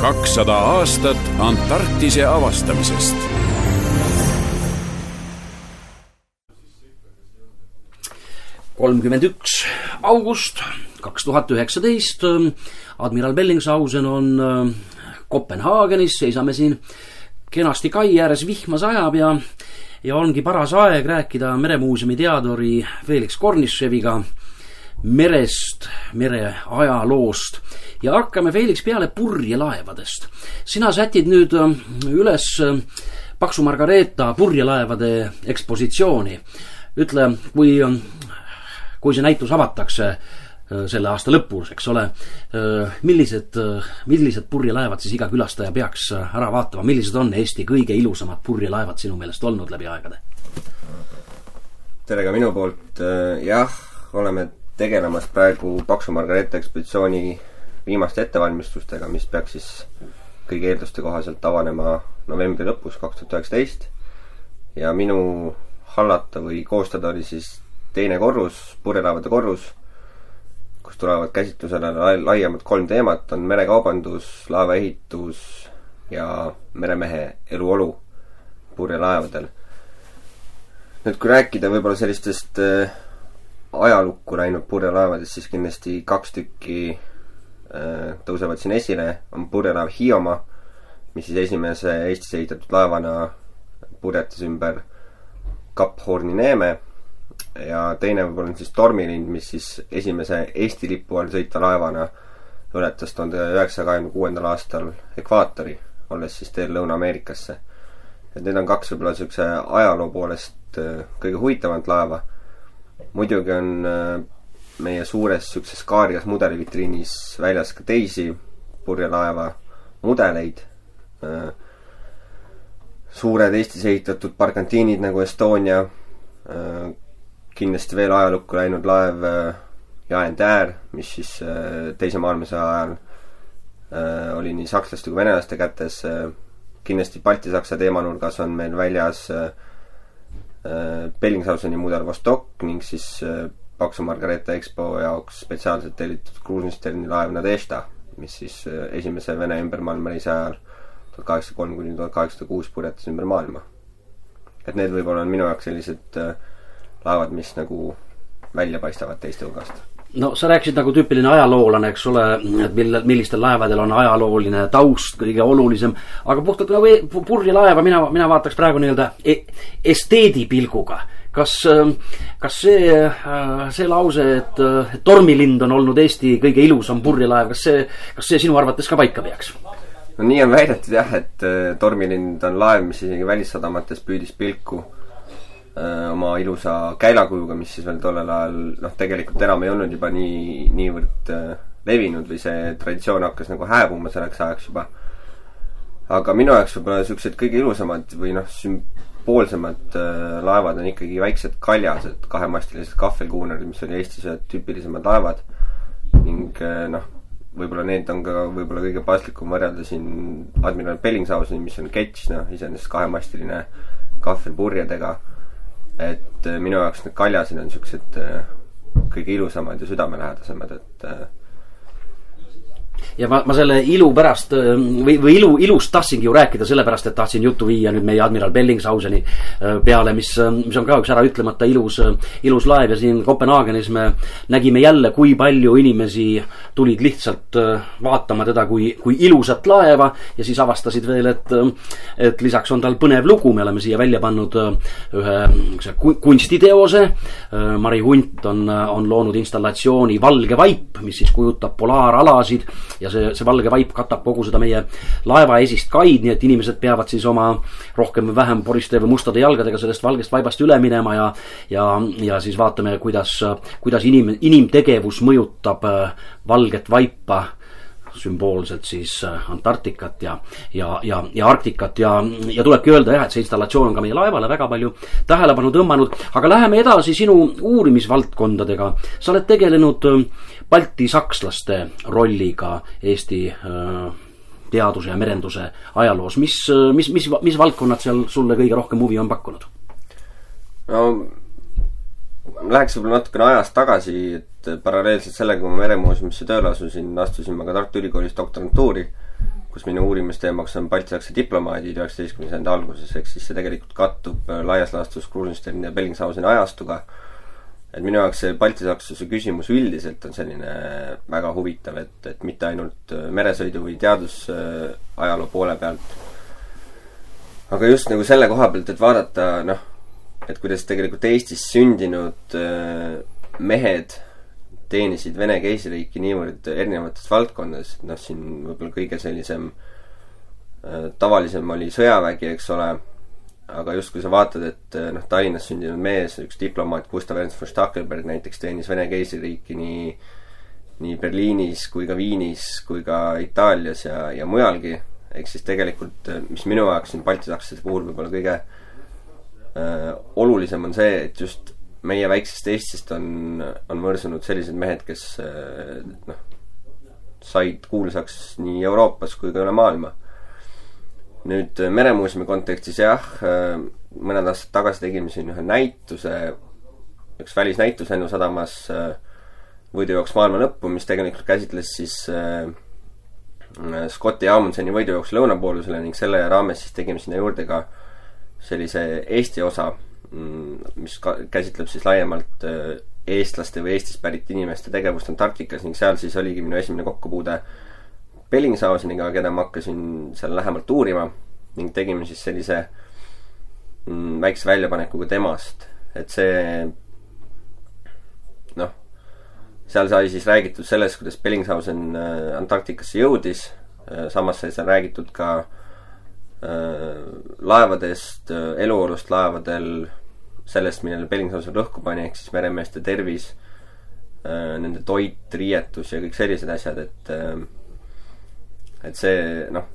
kakssada aastat Antarktise avastamisest. kolmkümmend üks august kaks tuhat üheksateist. admiral Bellingshausen on äh, Kopenhaagenis, seisame siin kenasti kai ääres, vihma sajab ja, ja ongi paras aeg rääkida Meremuuseumi teaduri Felix Korniševiga merest, mere ajaloost ja hakkame Felix peale purjelaevadest. sina sätid nüüd äh, üles äh, Paksu Margareeta purjelaevade ekspositsiooni. ütle, kui, äh, kui see näitus avatakse selle aasta lõpus, eks ole. millised, millised purjelaevad siis iga külastaja peaks ära vaatama, millised on Eesti kõige ilusamad purjelaevad sinu meelest olnud läbi aegade? tere ka minu poolt, jah, oleme tegelemas praegu Paksu Margareeta ekspeditsiooni viimaste ettevalmistustega, mis peaks siis kõigi eelduste kohaselt avanema novembri lõpus kaks tuhat üheksateist. ja minu hallata või koostada oli siis teine korrus, purjelaevade korrus, kus tulevad käsitlusele laiemalt kolm teemat, on merekaubandus, laevaehitus ja meremehe eluolu purjelaevadel. nüüd, kui rääkida võib-olla sellistest äh, ajalukku läinud purjelaevadest, siis kindlasti kaks tükki äh, tõusevad siin esile, on purjelaev Hiiumaa, mis siis esimese Eestis ehitatud laevana purjetas ümber Kap Horni neeme ja teine võib-olla on siis Tormilind, mis siis esimese Eesti lipu all sõitva laevana ületas tuhande üheksasaja kahekümne kuuendal aastal ekvaatori, olles siis teel Lõuna-Ameerikasse. et need on kaks võib-olla niisuguse ajaloo poolest äh, kõige huvitavamat laeva muidugi on äh, meie suures niisuguses kaarias mudelivitriinis väljas ka teisi purjelaeva mudeleid. Äh, suured Eestis ehitatud barkantiinid nagu Estonia, äh, kindlasti veel ajalukku läinud laev Jaentäär, mis siis Teise maailmasõja ajal oli nii sakslaste kui venelaste kätes. kindlasti Balti-Saksa teemanurgas on meil väljas Äh, Bellingshauseni mudel Vostok ning siis äh, Paksu Margareeta EXPO jaoks spetsiaalselt tellitud kruusisterni laev Nadežda, mis siis äh, esimese Vene ümbermaailmareisi ajal tuhat kaheksasada kolm kuni tuhat kaheksasada kuus purjetas ümber maailma. et need võib-olla on minu jaoks sellised laevad, mis nagu välja paistavad teiste hulgast no sa rääkisid nagu tüüpiline ajaloolane, eks ole, et mille, millistel laevadel on ajalooline taust kõige olulisem. aga puhtalt nagu e-, purjelaeva mina, mina vaataks praegu nii-öelda e esteedi pilguga. kas, kas see, see lause, et, tormilind on olnud Eesti kõige ilusam purjelaev, kas see, kas see sinu arvates ka paika peaks? no nii on väidetud jah, et tormilind on laev, mis isegi välissadamates püüdis pilku oma ilusa käilakujuga, mis siis veel tollel ajal noh, tegelikult enam ei olnud juba nii, niivõrd äh, levinud või see traditsioon hakkas nagu hääbuma selleks ajaks juba. aga minu jaoks võib-olla niisugused kõige ilusamad või noh, sümboolsemad äh, laevad on ikkagi väiksed kaljased, kahemastilised kahvelkuunerid, mis oli Eestis ühed tüüpilisemad laevad. ning äh, noh, võib-olla need on ka võib-olla kõige paslikum võrrelda siin admiral Bellingshausen'i, mis on ketš, noh, iseenesest kahemastiline kahvel purjedega et äh, minu jaoks need kaljased on siuksed äh, kõige ilusamad ja südamelähedasemad, et äh, ja ma, ma selle ilu pärast või, või ilu, ilust tahtsingi ju rääkida, sellepärast et tahtsin juttu viia nüüd meie admiral Bellingshauseni peale, mis, mis on ka üks äraütlemata ilus, ilus laev ja siin Kopenhaagenis me nägime jälle, kui palju inimesi tulid lihtsalt vaatama teda kui, kui ilusat laeva ja siis avastasid veel, et, et lisaks on tal põnev lugu, me oleme siia välja pannud ühe kunstiteose. Mari Hunt on, on loonud installatsiooni Valge vaip, mis siis kujutab polaaralasid ja see, see valge vaip katab kogu seda meie laeva esist kaid, nii et inimesed peavad siis oma rohkem või vähem poriste või mustade jalgadega sellest valgest vaibast üle minema ja, ja, ja siis vaatame, kuidas, kuidas inim, inimtegevus mõjutab äh, valget vaipa sümboolselt siis äh, Antarktikat ja, ja, ja, ja Arktikat ja, ja tulebki öelda jah, et see installatsioon on ka meie laevale väga palju tähelepanu tõmmanud. aga läheme edasi sinu uurimisvaldkondadega. sa oled tegelenud äh, baltisakslaste rolliga Eesti äh, teaduse ja merenduse ajaloos, mis, mis, mis, mis valdkonnad seal sulle kõige rohkem huvi on pakkunud? no läheks võib-olla natukene ajas tagasi, et paralleelselt sellega, kui ma Meremuuseumisse tööle asusin, astusin ma ka Tartu Ülikoolis doktorantuuri, kus minu uurimisteemaks on Balti-Saksa diplomaadid üheksateistkümnenda sajandi alguses, ehk siis see tegelikult kattub laias laastus Krusensteini ja Bellingshauseni ajastuga. et minu jaoks see Balti-Saksuse küsimus üldiselt on selline väga huvitav, et, et mitte ainult meresõidu või teadusajaloo poole pealt, aga just nagu selle koha pealt, et vaadata noh, et kuidas tegelikult Eestis sündinud mehed teenisid Vene keisririiki niivõrd erinevates valdkondades, et noh, siin võib-olla kõige sellisem äh, tavalisem oli sõjavägi, eks ole, aga just kui sa vaatad, et äh, noh, Tallinnas sündinud mees, üks diplomaat, Gustav Ernst von Stackelberg näiteks teenis Vene keisririiki nii nii Berliinis kui ka Viinis kui ka Itaalias ja, ja mujalgi, ehk siis tegelikult äh, mis minu jaoks siin baltisakslaste puhul võib-olla kõige äh, olulisem on see, et just meie väiksest Eestist on, on võrsunud sellised mehed, kes noh, said kuulsaks nii Euroopas kui ka üle maailma. nüüd Meremuuseumi kontekstis jah, mõned aastad tagasi tegime siin ühe näituse, üks välisnäitus Lennu sadamas võidujooks maailma lõppu, mis tegelikult käsitles siis Scotti ja Amundseni võidujooksu lõunapoolusele ning selle raames siis tegime sinna juurde ka sellise Eesti osa Mm, mis ka käsitleb siis laiemalt äh, eestlaste või Eestist pärit inimeste tegevust Antarktikas ning seal siis oligi minu esimene kokkupuude Bellingshauseniga, keda ma hakkasin seal lähemalt uurima ning tegime siis sellise mm, väikse väljapanekuga temast, et see noh, seal sai siis räägitud sellest, kuidas Bellingshausen äh, Antarktikasse jõudis, äh, samas sai seal räägitud ka laevadest, eluolust laevadel, sellest, millele Bellingshausen rõhku pani, ehk siis meremeeste tervis, äh, nende toit, riietus ja kõik sellised asjad, et äh, et see, noh,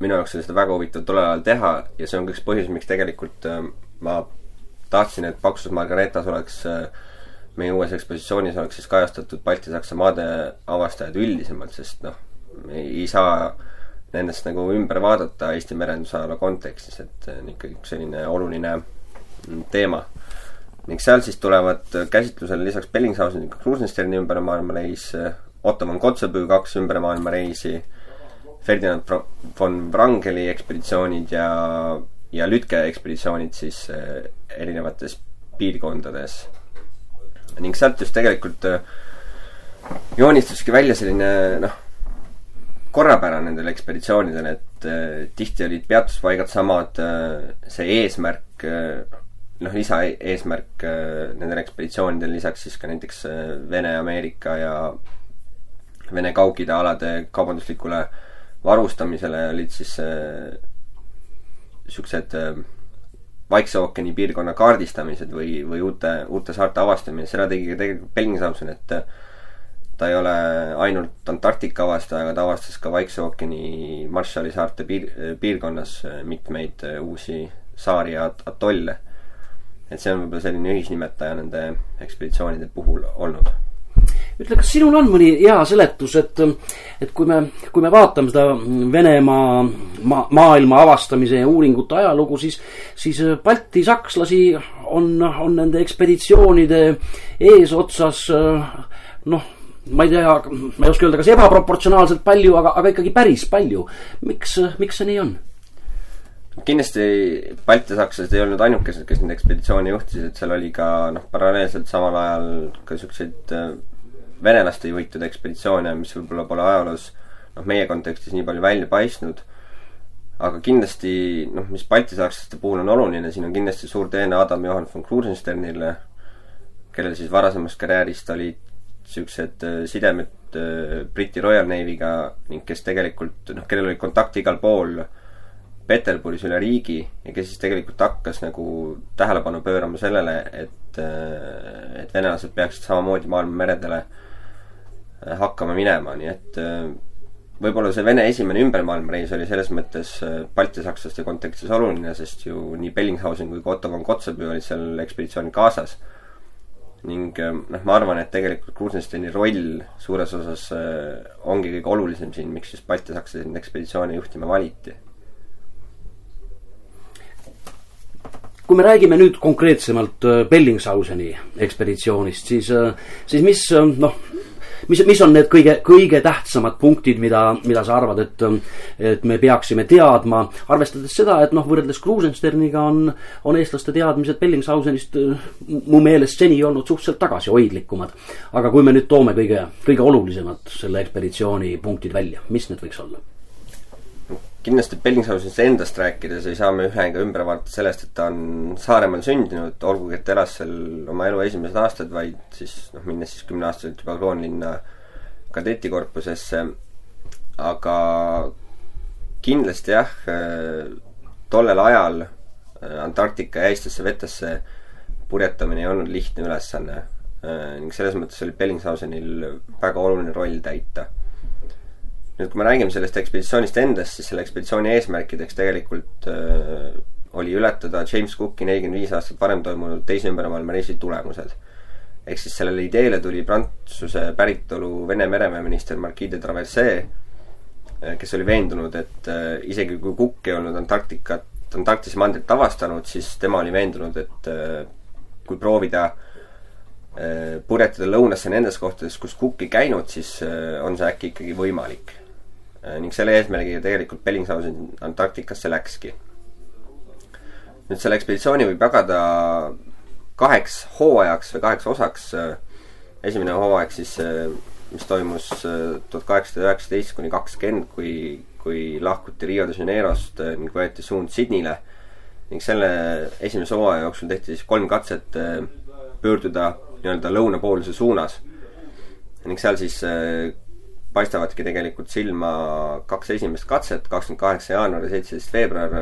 minu jaoks oli seda väga huvitav tollel ajal teha ja see on ka üks põhjus, miks tegelikult äh, ma tahtsin, et Paksus Margaretas oleks meie uues ekspositsioonis oleks siis kajastatud Balti-Saksa maade avastajad üldisemalt, sest noh, ei saa nendest nagu ümber vaadata Eesti merendusajaloo kontekstis, et on ikkagi üks selline oluline teema. ning seal siis tulevad käsitlusele lisaks Bellingshausen Krusensterni ümber maailma reis, Otto von Kotzebue kaks ümber maailma reisi, Ferdinand von Wrangeli ekspeditsioonid ja, ja Lütke ekspeditsioonid siis erinevates piirkondades. ning sealt just tegelikult joonistuski välja selline noh, korrapära nendel ekspeditsioonidel, et äh, tihti olid peatuspaigad samad äh,, see eesmärk äh, noh, lisaeesmärk äh, nendel ekspeditsioonidel lisaks siis ka näiteks äh, Vene, Ameerika ja Vene Kaug-Ida alade kaubanduslikule varustamisele olid siis niisugused äh, Vaikse ookeani piirkonna kaardistamised või, või uute, uute saarte avastamine, seda tegi ka tegelikult Bellingshausen, et äh, ta ei ole ainult Antarktika avastaja, aga ta avastas ka Vaikse ookeani Marshalli saarte piir, piirkonnas mitmeid uusi saari ja atolle. Et see on võib-olla selline ühisnimetaja nende ekspeditsioonide puhul olnud. Ütle, kas sinul on mõni hea seletus, et, et kui me, kui me vaatame seda Venemaa ma, maailma avastamise ja uuringute ajalugu, siis, siis Balti sakslasi on, on nende ekspeditsioonide eesotsas noh, ma ei tea, ma ei oska öelda, kas ebaproportsionaalselt palju, aga, aga ikkagi päris palju. miks, miks see nii on? kindlasti baltisakslased ei olnud ainukesed, kes neid ekspeditsioone juhtisid, seal oli ka noh, paralleelselt samal ajal ka siukseid äh, venelaste juhitud ekspeditsioone, mis võib-olla pole ajaloos noh, meie kontekstis nii palju välja paistnud. aga kindlasti noh, mis baltisakslaste puhul on oluline, siin on kindlasti suur teene Adam Johan von Krusensternile, kellel siis varasemast karjäärist olid siuksed äh, sidemed äh, Briti Royal Navy'ga ning kes tegelikult noh, kellel oli kontakt igal pool Peterburis üle riigi ja kes siis tegelikult hakkas nagu tähelepanu pöörama sellele, et, äh, et venelased peaksid samamoodi maailma meredele hakkama minema, nii et võib-olla see Vene esimene ümbermaailmareis oli selles mõttes baltisakslaste kontekstis oluline, sest ju nii Bellingshausen kui ka Otto von Kotzebue olid seal ekspeditsioonil kaasas. Ning noh, ma arvan, et tegelikult Krusensteini roll suures osas ongi kõige olulisem siin, miks just baltisaklased ekspeditsioone juhtima valiti. Kui me räägime nüüd konkreetsemalt äh, Bellingshauseni ekspeditsioonist, siis, siis mis noh, mis, mis on need kõige, kõige tähtsamad punktid, mida, mida sa arvad, et, et me peaksime teadma, arvestades seda, et noh, võrreldes Kruusensterniga on, on eestlaste teadmised Bellingshausenist mu meelest seni olnud suhteliselt tagasihoidlikumad. aga kui me nüüd toome kõige, kõige olulisemad selle ekspeditsiooni punktid välja, mis need võiks olla? Kindlasti Bellingshausenist endast rääkides ei saa me ühe ega ümber vaadata sellest, et ta on Saaremaal sündinud, olgugi et elas seal oma elu esimesed aastad, vaid siis noh, minnes siis kümneaastaselt juba Kroonlinna kadetikorpusesse. aga kindlasti jah, tollel ajal Antarktika jäistesse vetesse purjetamine ei olnud lihtne ülesanne ning selles mõttes oli Bellingshausenil väga oluline roll täita nüüd, kui me räägime sellest ekspeditsioonist endast, siis selle ekspeditsiooni eesmärkideks tegelikult äh, oli ületada James Cooki nelikümmend viis aastat varem toimunud teise ümbermaailma reisi tulemused. ehk siis sellele ideele tuli Prantsuse päritolu Vene mereväeminister Marquis de Traversee, äh, kes oli veendunud, et äh, isegi kui Cook ei olnud Antarktikat, Antarktise mandrit avastanud, siis tema oli veendunud, et äh, kui proovida purjetada lõunasse nendes kohtades, kus Cook ei käinud, siis on see äkki ikkagi võimalik ning selle eesmärgiga tegelikult Bellingshausen Antarktikasse läkski. nüüd selle ekspeditsiooni võib jagada kaheks hooajaks või kaheks osaks. esimene hooaeg siis, äh, mis toimus äh, tuhat kaheksasada üheksateist kuni kakskümmend, kui, kui lahkuti Rio de Janeirost ning võeti suund Sydneyle. ning selle esimese hooaja jooksul tehti siis kolm katset pöörduda nii-öelda lõunapooluse suunas. ning seal siis paistavadki tegelikult silma kaks esimest katset, kakskümmend kaheksa jaanuar ja seitseteist veebruar,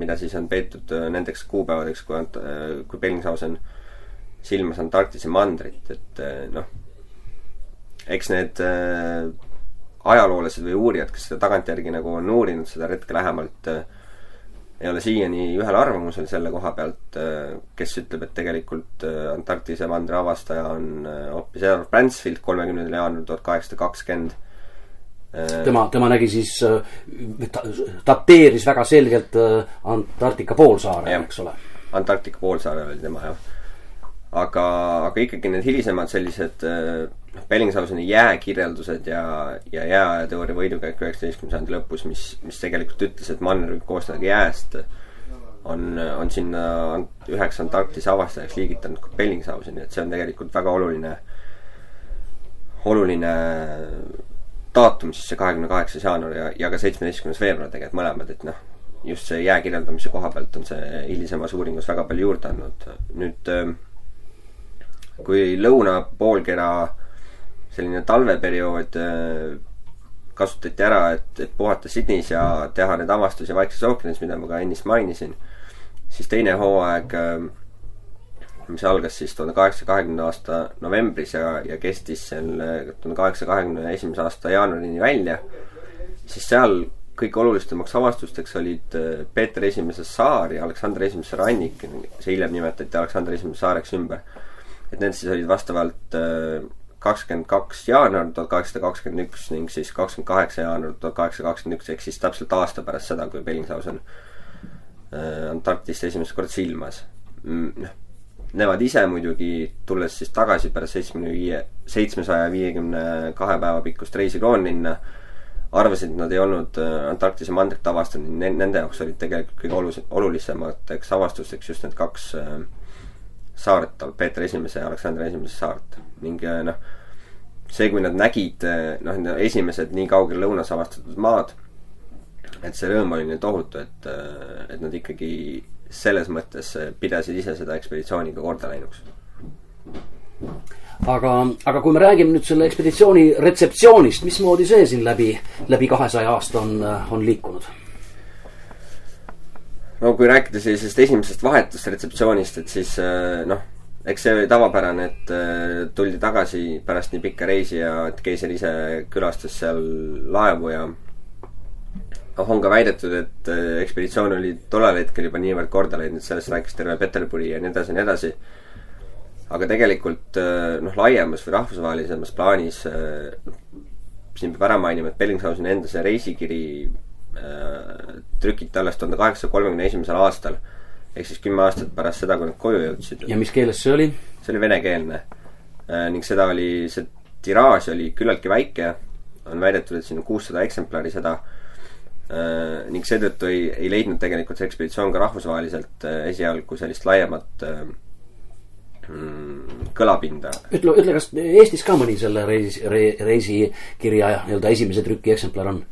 mida siis on peetud äh, nendeks kuupäevadeks, kui, äh, kui Bellingshausen silmas Antarktise mandrit, et äh, noh, eks need ajaloolased või uurijad, kes seda tagantjärgi nagu on uurinud seda retke lähemalt äh, ei ole siiani ühel arvamusel selle koha pealt, äh, kes ütleb, et tegelikult äh, Antarktise mandri avastaja on äh, hoopis Edward Bransfield kolmekümnendal jaanuaril tuhat kaheksasada kakskümmend. tema, tema nägi siis, dateeris väga selgelt Antarktika poolsaare, eks ole. Antarktika poolsaare oli tema jah. Aga, aga ikkagi need hilisemad sellised noh, Bellingshauseni jääkirjeldused ja, ja jääteooria võidukäik üheksateistkümnenda sajandi lõpus, mis, mis tegelikult ütles, et manner võib koosneda jääst, on, on sinna üheks Antarktise avastajaks liigitanud ka Bellingshauseni, et see on tegelikult väga oluline, oluline daatum siis see kahekümne kaheksas jaanuar ja, ja ka seitsmeteistkümnes veebruar tegelikult mõlemad, et noh, just see jää kirjeldamise koha pealt on see hilisemas uuringus väga palju juurde andnud. nüüd kui lõunapoolkera selline talveperiood äh, kasutati ära, et, et puhata Sydneys ja teha neid avastusi Vaikses ookeanis, mida ma ka ennist mainisin. siis teine hooaeg, äh, mis algas siis tuhande kaheksasaja kahekümne aasta novembris ja, ja kestis selle tuhande kaheksasaja kahekümne esimese aasta jaanuarini välja, siis seal kõige olulisemaks avastusteks olid äh, Peeter Esimese saar ja Aleksander Esimese rannik, see hiljem nimetati Aleksander Esimese saareks ümber. Et need siis olid vastavalt kakskümmend kaks jaanuar tuhat kaheksasada kakskümmend üks ning siis kakskümmend kaheksa jaanuar tuhat kaheksasada kakskümmend üks, ehk siis täpselt aasta pärast seda, kui Bellingshausen äh, Antarktist esimest korda silmas. Mm, noh, nemad ise muidugi, tulles siis tagasi pärast seitsmekümne viie, seitsmesaja viiekümne kahe päeva pikkust reisi Kroonlinna, arvasid, et nad ei olnud äh, Antarktise mandrit avastanud, nende jaoks olid tegelikult kõige olus-, olulisemateks avastusteks just need kaks äh, saart, Peeter Esimese ja Aleksander Esimese saart ning äh, noh, see, kui nad nägid äh, noh, esimesed nii kaugel lõunas avastatud maad, et see rõõm oli neil tohutu, et, äh, et nad ikkagi selles mõttes pidasid ise seda ekspeditsiooni ka korda läinuks. aga, aga kui me räägime nüüd selle ekspeditsiooni retseptsioonist, mismoodi see siin läbi, läbi kahesaja aasta on, on liikunud? No kui rääkida sellisest esimesest vahetust retseptsioonist, et siis äh, noh, eks see oli tavapärane, et äh, tuldi tagasi pärast nii pikka reisi ja et keiser ise külastas seal laevu ja noh, on ka väidetud, et äh, ekspeditsioon oli tollel hetkel juba niivõrd korda läinud, sellest rääkis terve Peterburi ja nii edasi ja nii edasi. aga tegelikult noh, laiemas või rahvusvahelisemas plaanis noh, siin peab ära mainima, et Bellingshauseni enda see reisikiri trükiti alles tuhande kaheksasaja kolmekümne esimesel aastal. ehk siis kümme aastat pärast seda, kui nad koju jõudsid. ja mis keeles see oli? see oli venekeelne. Äh, ning seda oli, see tiraaž oli küllaltki väike, on väidetud, et siin on kuussada eksemplari seda äh, ning seetõttu ei, ei leidnud tegelikult see ekspeditsioon ka rahvusvaheliselt äh, esialgu sellist laiemat äh, mm, kõlapinda. ütle, ütle, kas Eestis ka mõni selle reisi re,, reisikirja nii-öelda esimese trüki eksemplar on?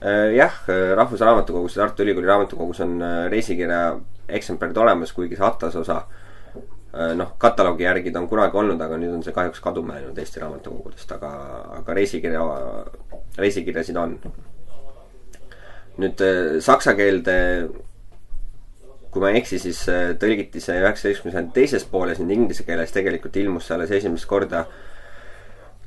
Äh, jah, Rahvusraamatukogus ja Tartu Ülikooli raamatukogus on äh, reisikirja eksemplarid olemas, kuigi see atlasosa äh, noh, kataloogi järgi ta on kunagi olnud, aga nüüd on see kahjuks kaduma läinud Eesti raamatukogudest, aga, aga reisikirja, reisikirjasid on. nüüd saksa keelde kui ma ei eksi, siis äh, tõlgiti see üheksateistkümnenda sajandi teises pooles, nüüd inglise keeles tegelikult ilmus see alles esimest korda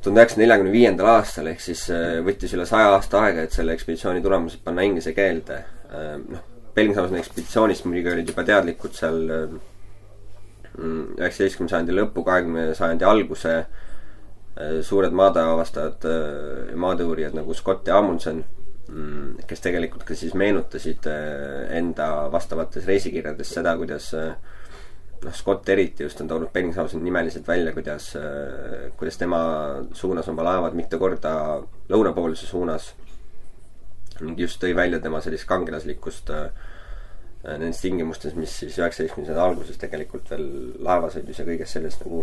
tuhande üheksasaja neljakümne viiendal aastal, ehk siis äh, võttis üle saja aasta aega, et selle ekspeditsiooni tulemused panna inglise keelde. Äh, noh, Belgingshauseni ekspeditsioonist muidugi olid juba teadlikud seal mm, üheksateistkümnenda sajandi lõpu, kahekümne sajandi alguse suured maadeavastajad, maadeuurijad nagu Scott ja Amundsen Mm, kes tegelikult ka siis meenutasid äh, enda vastavates reisikirjades seda, kuidas äh, noh, Scott eriti just on toonud Bellingshausen nimeliselt välja, kuidas, äh, kuidas tema suunas oma laevad mitu korda lõunapoolse suunas. ning just tõi välja tema sellist kangelaslikkust nendes tingimustes, mis siis üheksateistkümnenda sajandi alguses tegelikult veel laevasõidus ja kõiges selles nagu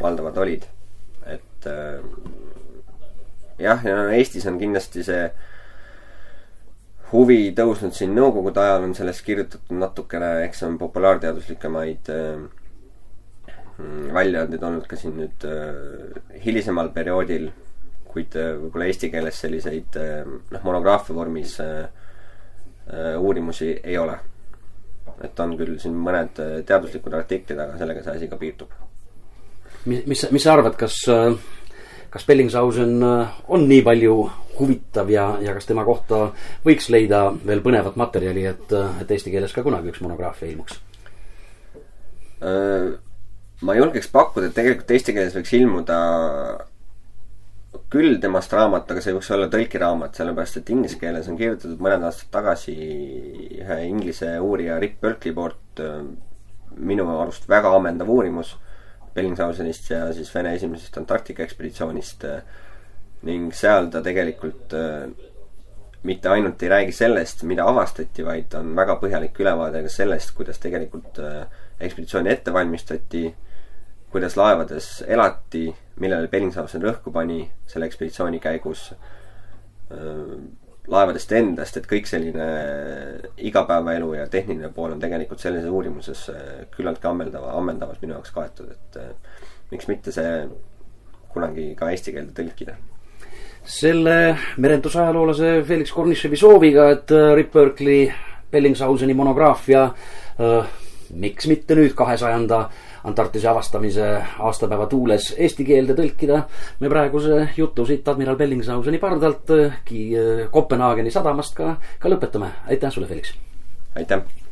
valdavad olid. et jah, ja no Eestis on kindlasti see huvi tõusnud siin nõukogude ajal, on sellest kirjutatud natukene, eks see on populaarteaduslikemaid äh, väljaandeid olnud ka siin nüüd äh, hilisemal perioodil, kuid äh, võib-olla eesti keeles selliseid äh, noh, monograafia vormis äh, äh, uurimusi ei ole. et on küll siin mõned teaduslikud artiklid, aga sellega see asi ka piirdub. mis, mis, mis sa arvad, kas äh kas Bellingshausen äh, on nii palju huvitav ja, ja kas tema kohta võiks leida veel põnevat materjali, et, äh, et eesti keeles ka kunagi üks monograafia ilmuks? Äh, ma julgeks pakkuda, et tegelikult eesti keeles võiks ilmuda küll temast raamat, aga see võiks olla tõlkiraamat, sellepärast et inglise keeles on kirjutatud mõned aastad tagasi ühe inglise uurija Rick Berkeley poolt minu arust väga ammendav uurimus Bellingshausenist ja siis Vene esimesest Antarktika ekspeditsioonist. Äh, ning seal ta tegelikult äh, mitte ainult ei räägi sellest, mida avastati, vaid on väga põhjalik ülevaade ka sellest, kuidas tegelikult äh, ekspeditsiooni ette valmistati, kuidas laevades elati, millele Bellingshausen rõhku pani selle ekspeditsiooni käigus laevadest endast, et kõik selline igapäevaelu ja tehniline pool on tegelikult selles uurimuses äh, küllaltki ammendava, ammendavas minu jaoks kaetud, et äh, miks mitte see kunagi ka eesti keelde tõlkida. selle merendusajaloolase Felix Kornischevi sooviga, et äh, Rip Berkeley Bellingshauseni monograafia äh, miks mitte nüüd kahesajanda Antarktise avastamise aastapäeva tuules eesti keelde tõlkida. me praeguse jutu siit admiral Bellingshauseni pardalt Kopenhaageni sadamast ka, ka lõpetame. aitäh sulle, Felix! aitäh!